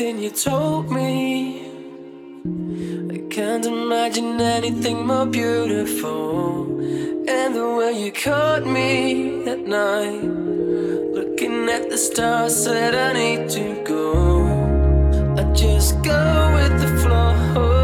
everything you told me. I can't imagine anything more beautiful. And the way you caught me at night, looking at the stars, said I need to go. I just go with the flow.